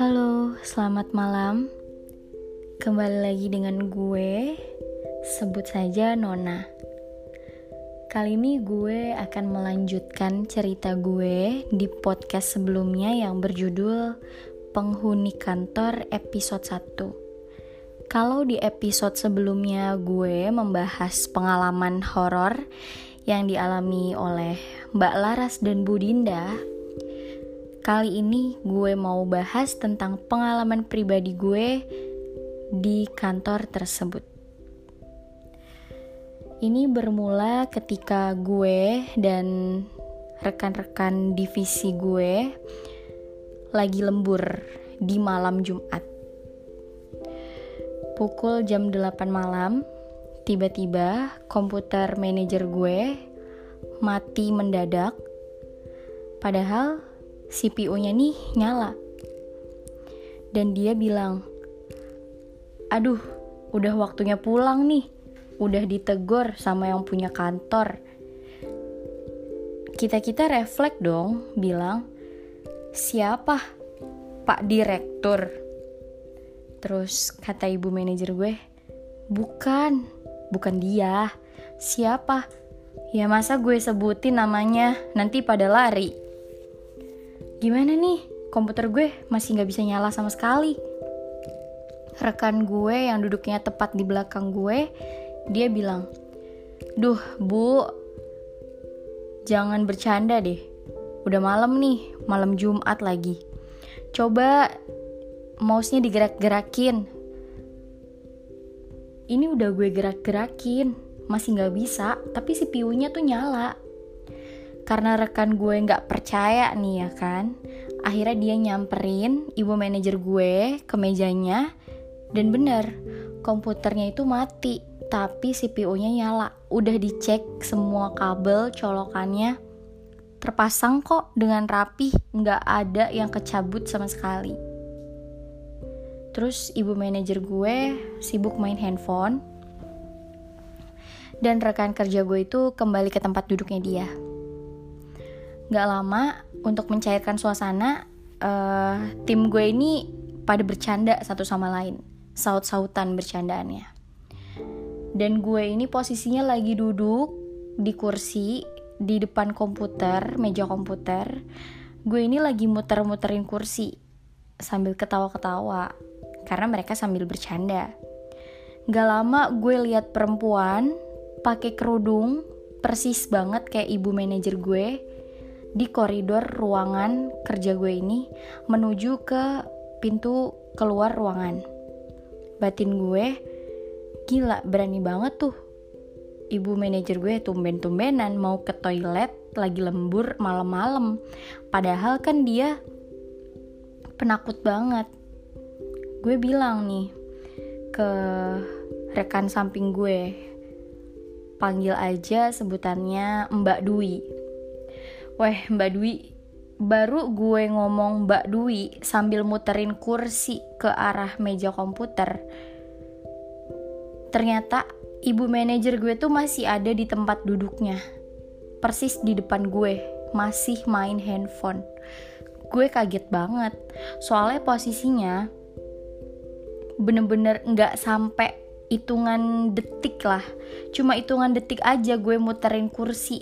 Halo, selamat malam. Kembali lagi dengan gue, sebut saja Nona. Kali ini gue akan melanjutkan cerita gue di podcast sebelumnya yang berjudul Penghuni Kantor episode 1. Kalau di episode sebelumnya gue membahas pengalaman horor yang dialami oleh Mbak Laras dan Budinda, Kali ini gue mau bahas tentang pengalaman pribadi gue di kantor tersebut. Ini bermula ketika gue dan rekan-rekan divisi gue lagi lembur di malam Jumat. Pukul jam 8 malam, tiba-tiba komputer manajer gue mati mendadak. Padahal CPU-nya nih nyala. Dan dia bilang, "Aduh, udah waktunya pulang nih. Udah ditegur sama yang punya kantor." Kita-kita refleks dong, bilang, "Siapa? Pak Direktur." Terus kata ibu manajer gue, "Bukan, bukan dia. Siapa?" Ya masa gue sebutin namanya, nanti pada lari. Gimana nih, komputer gue masih gak bisa nyala sama sekali. Rekan gue yang duduknya tepat di belakang gue, dia bilang, Duh, bu, jangan bercanda deh. Udah malam nih, malam Jumat lagi. Coba mouse-nya digerak-gerakin. Ini udah gue gerak-gerakin, masih gak bisa, tapi CPU-nya tuh nyala. Karena rekan gue nggak percaya nih ya kan? Akhirnya dia nyamperin ibu manajer gue ke mejanya. Dan bener komputernya itu mati tapi CPU-nya nyala. Udah dicek semua kabel colokannya. Terpasang kok dengan rapi nggak ada yang kecabut sama sekali terus ibu manajer gue sibuk main handphone dan rekan kerja gue itu kembali ke tempat duduknya dia Gak lama untuk mencairkan suasana, uh, tim gue ini pada bercanda satu sama lain, saut-sautan bercandaannya. Dan gue ini posisinya lagi duduk di kursi di depan komputer, meja komputer. Gue ini lagi muter-muterin kursi sambil ketawa-ketawa karena mereka sambil bercanda. Gak lama gue lihat perempuan pakai kerudung persis banget kayak ibu manajer gue di koridor ruangan kerja gue ini menuju ke pintu keluar ruangan. Batin gue, gila berani banget tuh. Ibu manajer gue tumben-tumbenan mau ke toilet lagi lembur malam-malam. Padahal kan dia penakut banget. Gue bilang nih ke rekan samping gue, panggil aja sebutannya Mbak Dwi Weh Mbak Dwi, baru gue ngomong Mbak Dwi sambil muterin kursi ke arah meja komputer. Ternyata ibu manajer gue tuh masih ada di tempat duduknya. Persis di depan gue, masih main handphone. Gue kaget banget, soalnya posisinya bener-bener nggak sampai hitungan detik lah. Cuma hitungan detik aja gue muterin kursi.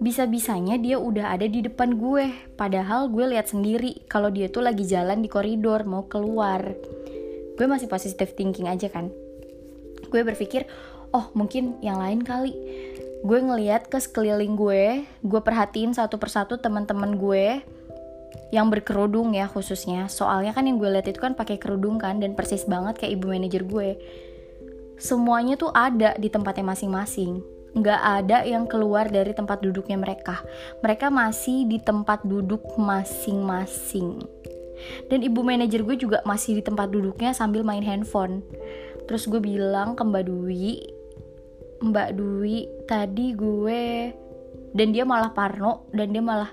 Bisa-bisanya dia udah ada di depan gue. Padahal gue lihat sendiri kalau dia tuh lagi jalan di koridor mau keluar. Gue masih positive thinking aja kan. Gue berpikir oh mungkin yang lain kali. Gue ngeliat ke sekeliling gue gue perhatiin satu persatu teman-teman gue yang berkerudung ya khususnya soalnya kan yang gue lihat itu kan pakai kerudung kan dan persis banget kayak ibu manajer gue semuanya tuh ada di tempatnya masing-masing nggak ada yang keluar dari tempat duduknya mereka. Mereka masih di tempat duduk masing-masing. Dan ibu manajer gue juga masih di tempat duduknya sambil main handphone. Terus gue bilang ke Mbak Dwi, Mbak Dwi, tadi gue dan dia malah parno dan dia malah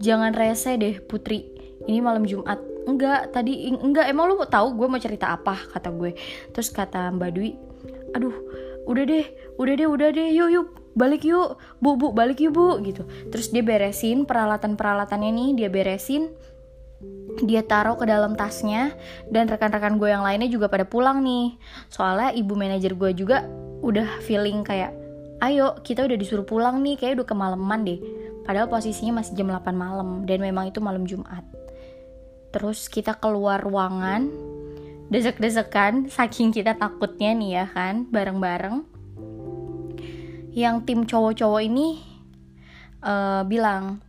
jangan rese deh Putri. Ini malam Jumat. Enggak, tadi enggak. Emang lu tahu gue mau cerita apa kata gue. Terus kata Mbak Dwi, aduh udah deh udah deh udah deh. Yuk yuk balik yuk. Bu bu balik yuk bu. Gitu. Terus dia beresin peralatan peralatannya nih dia beresin. Dia taruh ke dalam tasnya dan rekan-rekan gue yang lainnya juga pada pulang nih. Soalnya ibu manajer gue juga udah feeling kayak ayo kita udah disuruh pulang nih kayak udah kemalaman deh padahal posisinya masih jam 8 malam dan memang itu malam Jumat. Terus kita keluar ruangan desek-desekan saking kita takutnya nih ya kan bareng-bareng. Yang tim cowok-cowok ini uh, bilang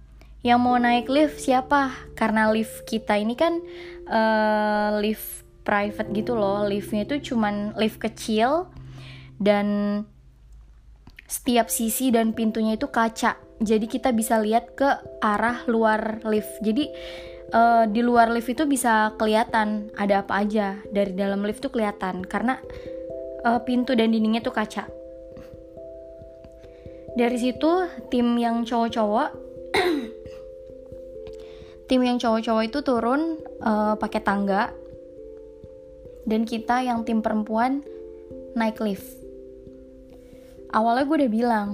yang mau naik lift siapa? Karena lift kita ini kan uh, lift private gitu loh. Liftnya itu cuman lift kecil dan setiap sisi dan pintunya itu kaca jadi kita bisa lihat ke arah luar lift. Jadi uh, di luar lift itu bisa kelihatan ada apa aja. Dari dalam lift tuh kelihatan. Karena uh, pintu dan dindingnya tuh kaca. Dari situ tim yang cowok-cowok tim yang cowok-cowok itu turun uh, pakai tangga. Dan kita yang tim perempuan naik lift. Awalnya gue udah bilang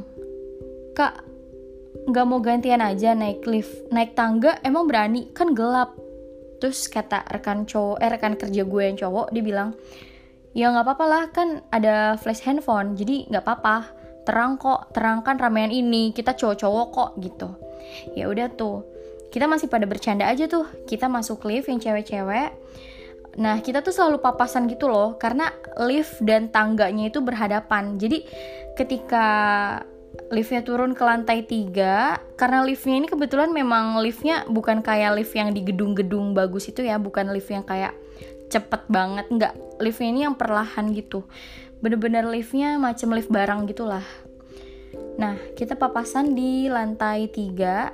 kak nggak mau gantian aja naik lift naik tangga emang berani? Kan gelap. Terus kata rekan cowok eh rekan kerja gue yang cowok dia bilang ya nggak apa-apa lah kan ada flash handphone jadi nggak apa-apa. Terang kok terangkan ramean ini kita cowok-cowok kok gitu. Ya udah tuh kita masih pada bercanda aja tuh. Kita masuk lift yang cewek-cewek. Nah kita tuh selalu papasan gitu loh karena lift dan tangganya itu berhadapan. Jadi ketika liftnya turun ke lantai tiga. Karena liftnya ini kebetulan memang liftnya bukan kayak lift yang di gedung-gedung bagus itu ya. Bukan lift yang kayak cepet banget. Nggak. Liftnya ini yang perlahan gitu. Bener-bener liftnya macam lift barang gitulah. Nah kita papasan di lantai tiga.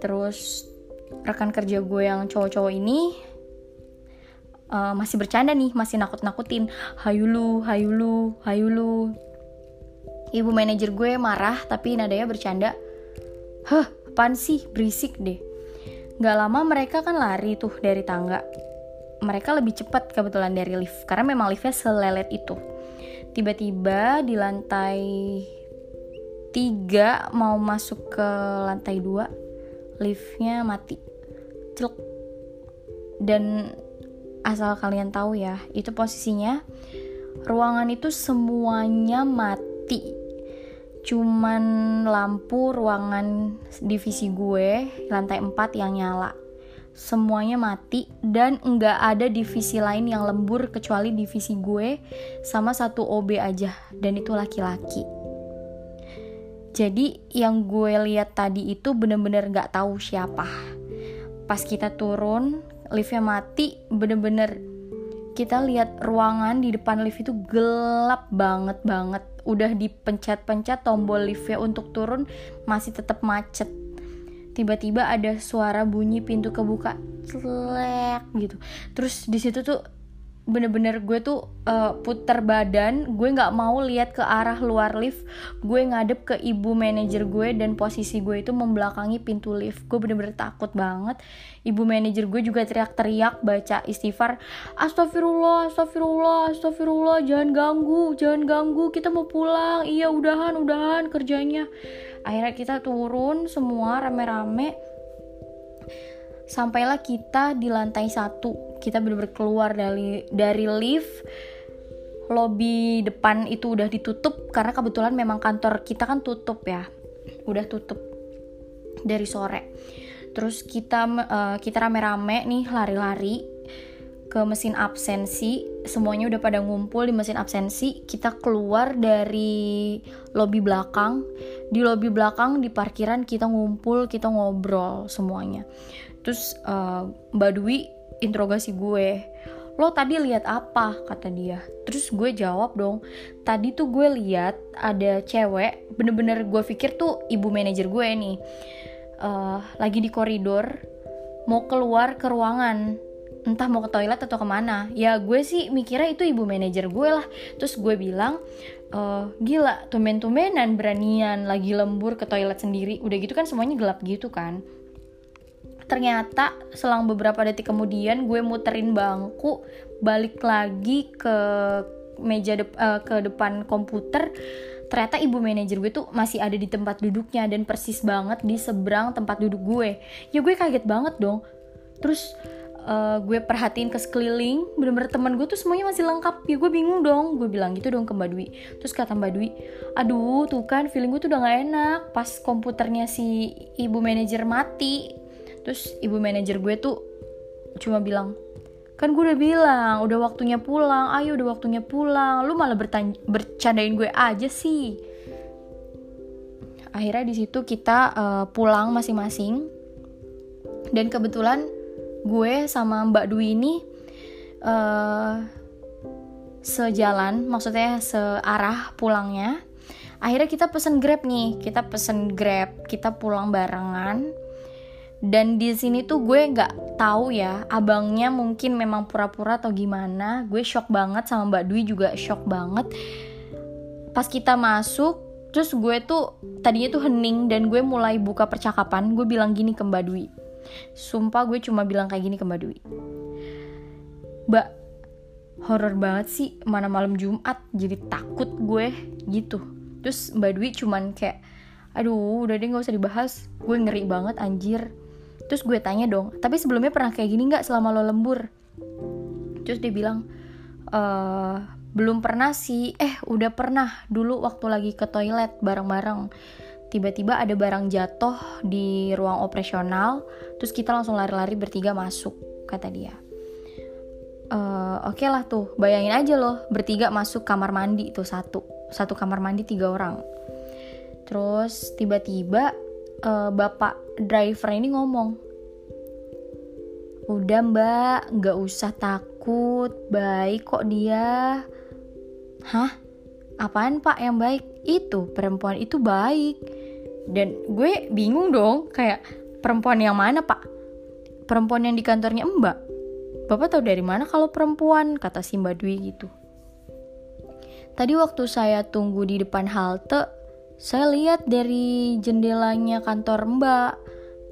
Terus rekan kerja gue yang cowok-cowok ini uh, masih bercanda nih masih nakut-nakutin. Hayulu hayulu hayulu ibu manajer gue marah tapi nadanya bercanda. Hah apaan sih? Berisik deh. Gak lama mereka kan lari tuh dari tangga. Mereka lebih cepat kebetulan dari lift karena memang liftnya selelet itu. Tiba-tiba di lantai tiga mau masuk ke lantai dua liftnya mati. Celuk. Dan asal kalian tahu ya itu posisinya ruangan itu semuanya mati cuman lampu ruangan divisi gue lantai 4 yang nyala semuanya mati dan nggak ada divisi lain yang lembur kecuali divisi gue sama satu OB aja dan itu laki-laki jadi yang gue lihat tadi itu bener-bener gak tahu siapa. Pas kita turun, liftnya mati, bener-bener kita lihat ruangan di depan lift itu gelap banget banget. Udah dipencet-pencet tombol liftnya untuk turun masih tetap macet. Tiba-tiba ada suara bunyi pintu kebuka, celek gitu. Terus di situ tuh bener-bener gue tuh uh, puter badan gue nggak mau lihat ke arah luar lift. Gue ngadep ke ibu manajer gue dan posisi gue itu membelakangi pintu lift. Gue bener-bener takut banget. Ibu manajer gue juga teriak-teriak baca istighfar astagfirullah astagfirullah astagfirullah jangan ganggu jangan ganggu kita mau pulang. Iya udahan udahan kerjanya. Akhirnya kita turun semua rame-rame. Sampailah kita di lantai satu kita benar-benar keluar dari dari lift lobby depan itu udah ditutup karena kebetulan memang kantor kita kan tutup ya udah tutup dari sore. Terus kita uh, kita rame-rame nih lari-lari ke mesin absensi semuanya udah pada ngumpul di mesin absensi kita keluar dari lobby belakang. Di lobby belakang di parkiran kita ngumpul kita ngobrol semuanya. Terus uh, Mbak Dwi interogasi gue. Lo tadi lihat apa? Kata dia. Terus gue jawab dong. Tadi tuh gue lihat ada cewek bener-bener gue pikir tuh ibu manajer gue nih uh, lagi di koridor mau keluar ke ruangan. Entah mau ke toilet atau ke mana. Ya gue sih mikirnya itu ibu manajer gue lah. Terus gue bilang e, gila tumben-tumbenan beranian lagi lembur ke toilet sendiri. Udah gitu kan semuanya gelap gitu kan ternyata selang beberapa detik kemudian gue muterin bangku balik lagi ke meja de uh, ke depan komputer ternyata ibu manajer gue tuh masih ada di tempat duduknya dan persis banget di seberang tempat duduk gue. Ya gue kaget banget dong. Terus uh, gue perhatiin ke sekeliling bener-bener teman gue tuh semuanya masih lengkap. Ya gue bingung dong gue bilang gitu dong ke Mbak Dwi. Terus kata Mbak Dwi aduh tuh kan feeling gue tuh udah gak enak pas komputernya si ibu manajer mati terus ibu manajer gue tuh cuma bilang kan gue udah bilang udah waktunya pulang. Ayo udah waktunya pulang. Lu malah bercandain gue aja sih. Akhirnya di situ kita uh, pulang masing-masing. Dan kebetulan gue sama Mbak Dwi ini uh, sejalan maksudnya searah pulangnya. Akhirnya kita pesen grab nih. Kita pesen grab kita pulang barengan dan di sini tuh gue nggak tahu ya abangnya mungkin memang pura-pura atau gimana. Gue shock banget sama mbak Dwi juga shock banget. Pas kita masuk terus gue tuh tadinya tuh hening dan gue mulai buka percakapan gue bilang gini ke mbak Dwi. Sumpah gue cuma bilang kayak gini ke mbak Dwi. Mbak horor banget sih mana malam Jumat jadi takut gue gitu. Terus mbak Dwi cuman kayak aduh udah deh nggak usah dibahas. Gue ngeri banget anjir terus gue tanya dong tapi sebelumnya pernah kayak gini nggak selama lo lembur? Terus dia bilang e, belum pernah sih. Eh udah pernah. Dulu waktu lagi ke toilet bareng-bareng. Tiba-tiba ada barang jatuh di ruang operasional terus kita langsung lari-lari bertiga masuk kata dia. Uh, oke okay lah tuh bayangin aja loh bertiga masuk kamar mandi tuh satu. Satu kamar mandi tiga orang. Terus tiba-tiba uh, bapak driver ini ngomong udah mbak nggak usah takut baik kok dia. Hah? Apaan pak yang baik? Itu perempuan itu baik. Dan gue bingung dong kayak perempuan yang mana pak? Perempuan yang di kantornya mbak. Bapak tahu dari mana kalau perempuan? kata si mbak Dwi gitu. Tadi waktu saya tunggu di depan halte saya lihat dari jendelanya kantor mbak,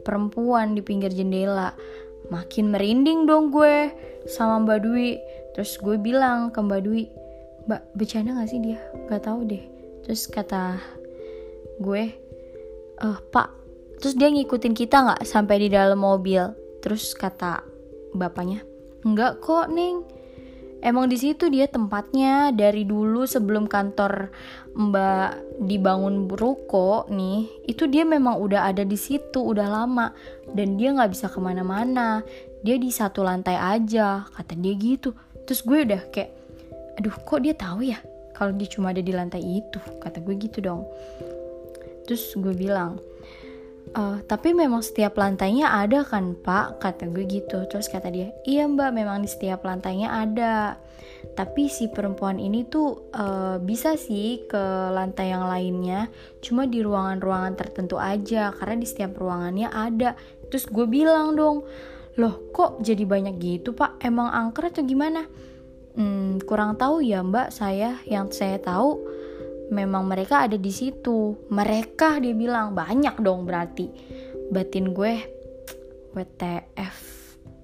perempuan di pinggir jendela. Makin merinding dong gue sama Mbak Dwi. Terus gue bilang ke Mbak Dwi, Mbak bercanda gak sih dia? Gak tahu deh. Terus kata gue, eh Pak, terus dia ngikutin kita nggak sampai di dalam mobil? Terus kata bapaknya, enggak kok Neng emang di situ dia tempatnya. Dari dulu sebelum kantor Mbak dibangun ruko nih itu dia memang udah ada di situ udah lama. Dan dia nggak bisa ke mana-mana. Dia di satu lantai aja kata dia gitu. Terus gue udah kayak aduh kok dia tahu ya kalau dia cuma ada di lantai itu? Kata gue gitu dong. Terus gue bilang Uh, tapi memang setiap lantainya ada kan pak? Kata gue gitu. Terus kata dia iya mbak memang di setiap lantainya ada. Tapi si perempuan ini tuh uh, bisa sih ke lantai yang lainnya cuma di ruangan-ruangan tertentu aja karena di setiap ruangannya ada. Terus gue bilang dong loh kok jadi banyak gitu pak? Emang angker atau gimana? Hmm, kurang tahu ya mbak saya. Yang saya tahu memang mereka ada di situ. Mereka dia bilang banyak dong berarti. Batin gue WTF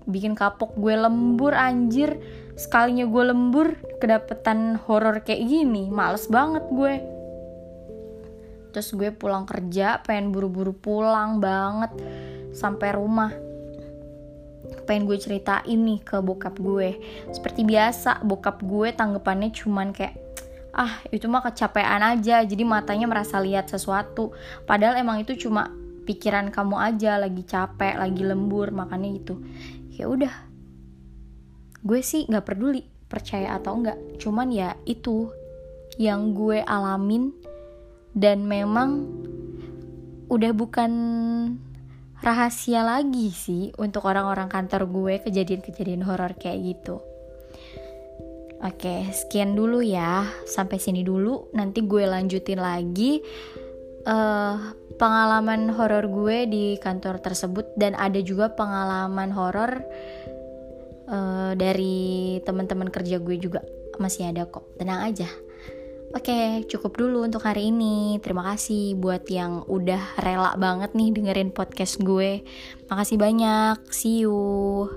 bikin kapok gue lembur anjir. Sekalinya gue lembur kedapetan horor kayak gini. Males banget gue. Terus gue pulang kerja pengen buru-buru pulang banget. Sampai rumah. Pengen gue ceritain nih ke bokap gue. Seperti biasa bokap gue tanggapannya cuman kayak ah itu mah kecapean aja. Jadi matanya merasa lihat sesuatu. Padahal emang itu cuma pikiran kamu aja. Lagi capek lagi lembur. Makanya itu. Ya udah. Gue sih nggak peduli percaya atau enggak cuman ya itu yang gue alamin. Dan memang udah bukan rahasia lagi sih untuk orang-orang kantor gue kejadian-kejadian horor kayak gitu. Oke, sekian dulu ya. Sampai sini dulu. Nanti gue lanjutin lagi uh, pengalaman horor gue di kantor tersebut dan ada juga pengalaman horor uh, dari teman-teman kerja gue juga masih ada kok. Tenang aja. Oke, cukup dulu untuk hari ini. Terima kasih buat yang udah rela banget nih dengerin podcast gue. Makasih banyak. See you.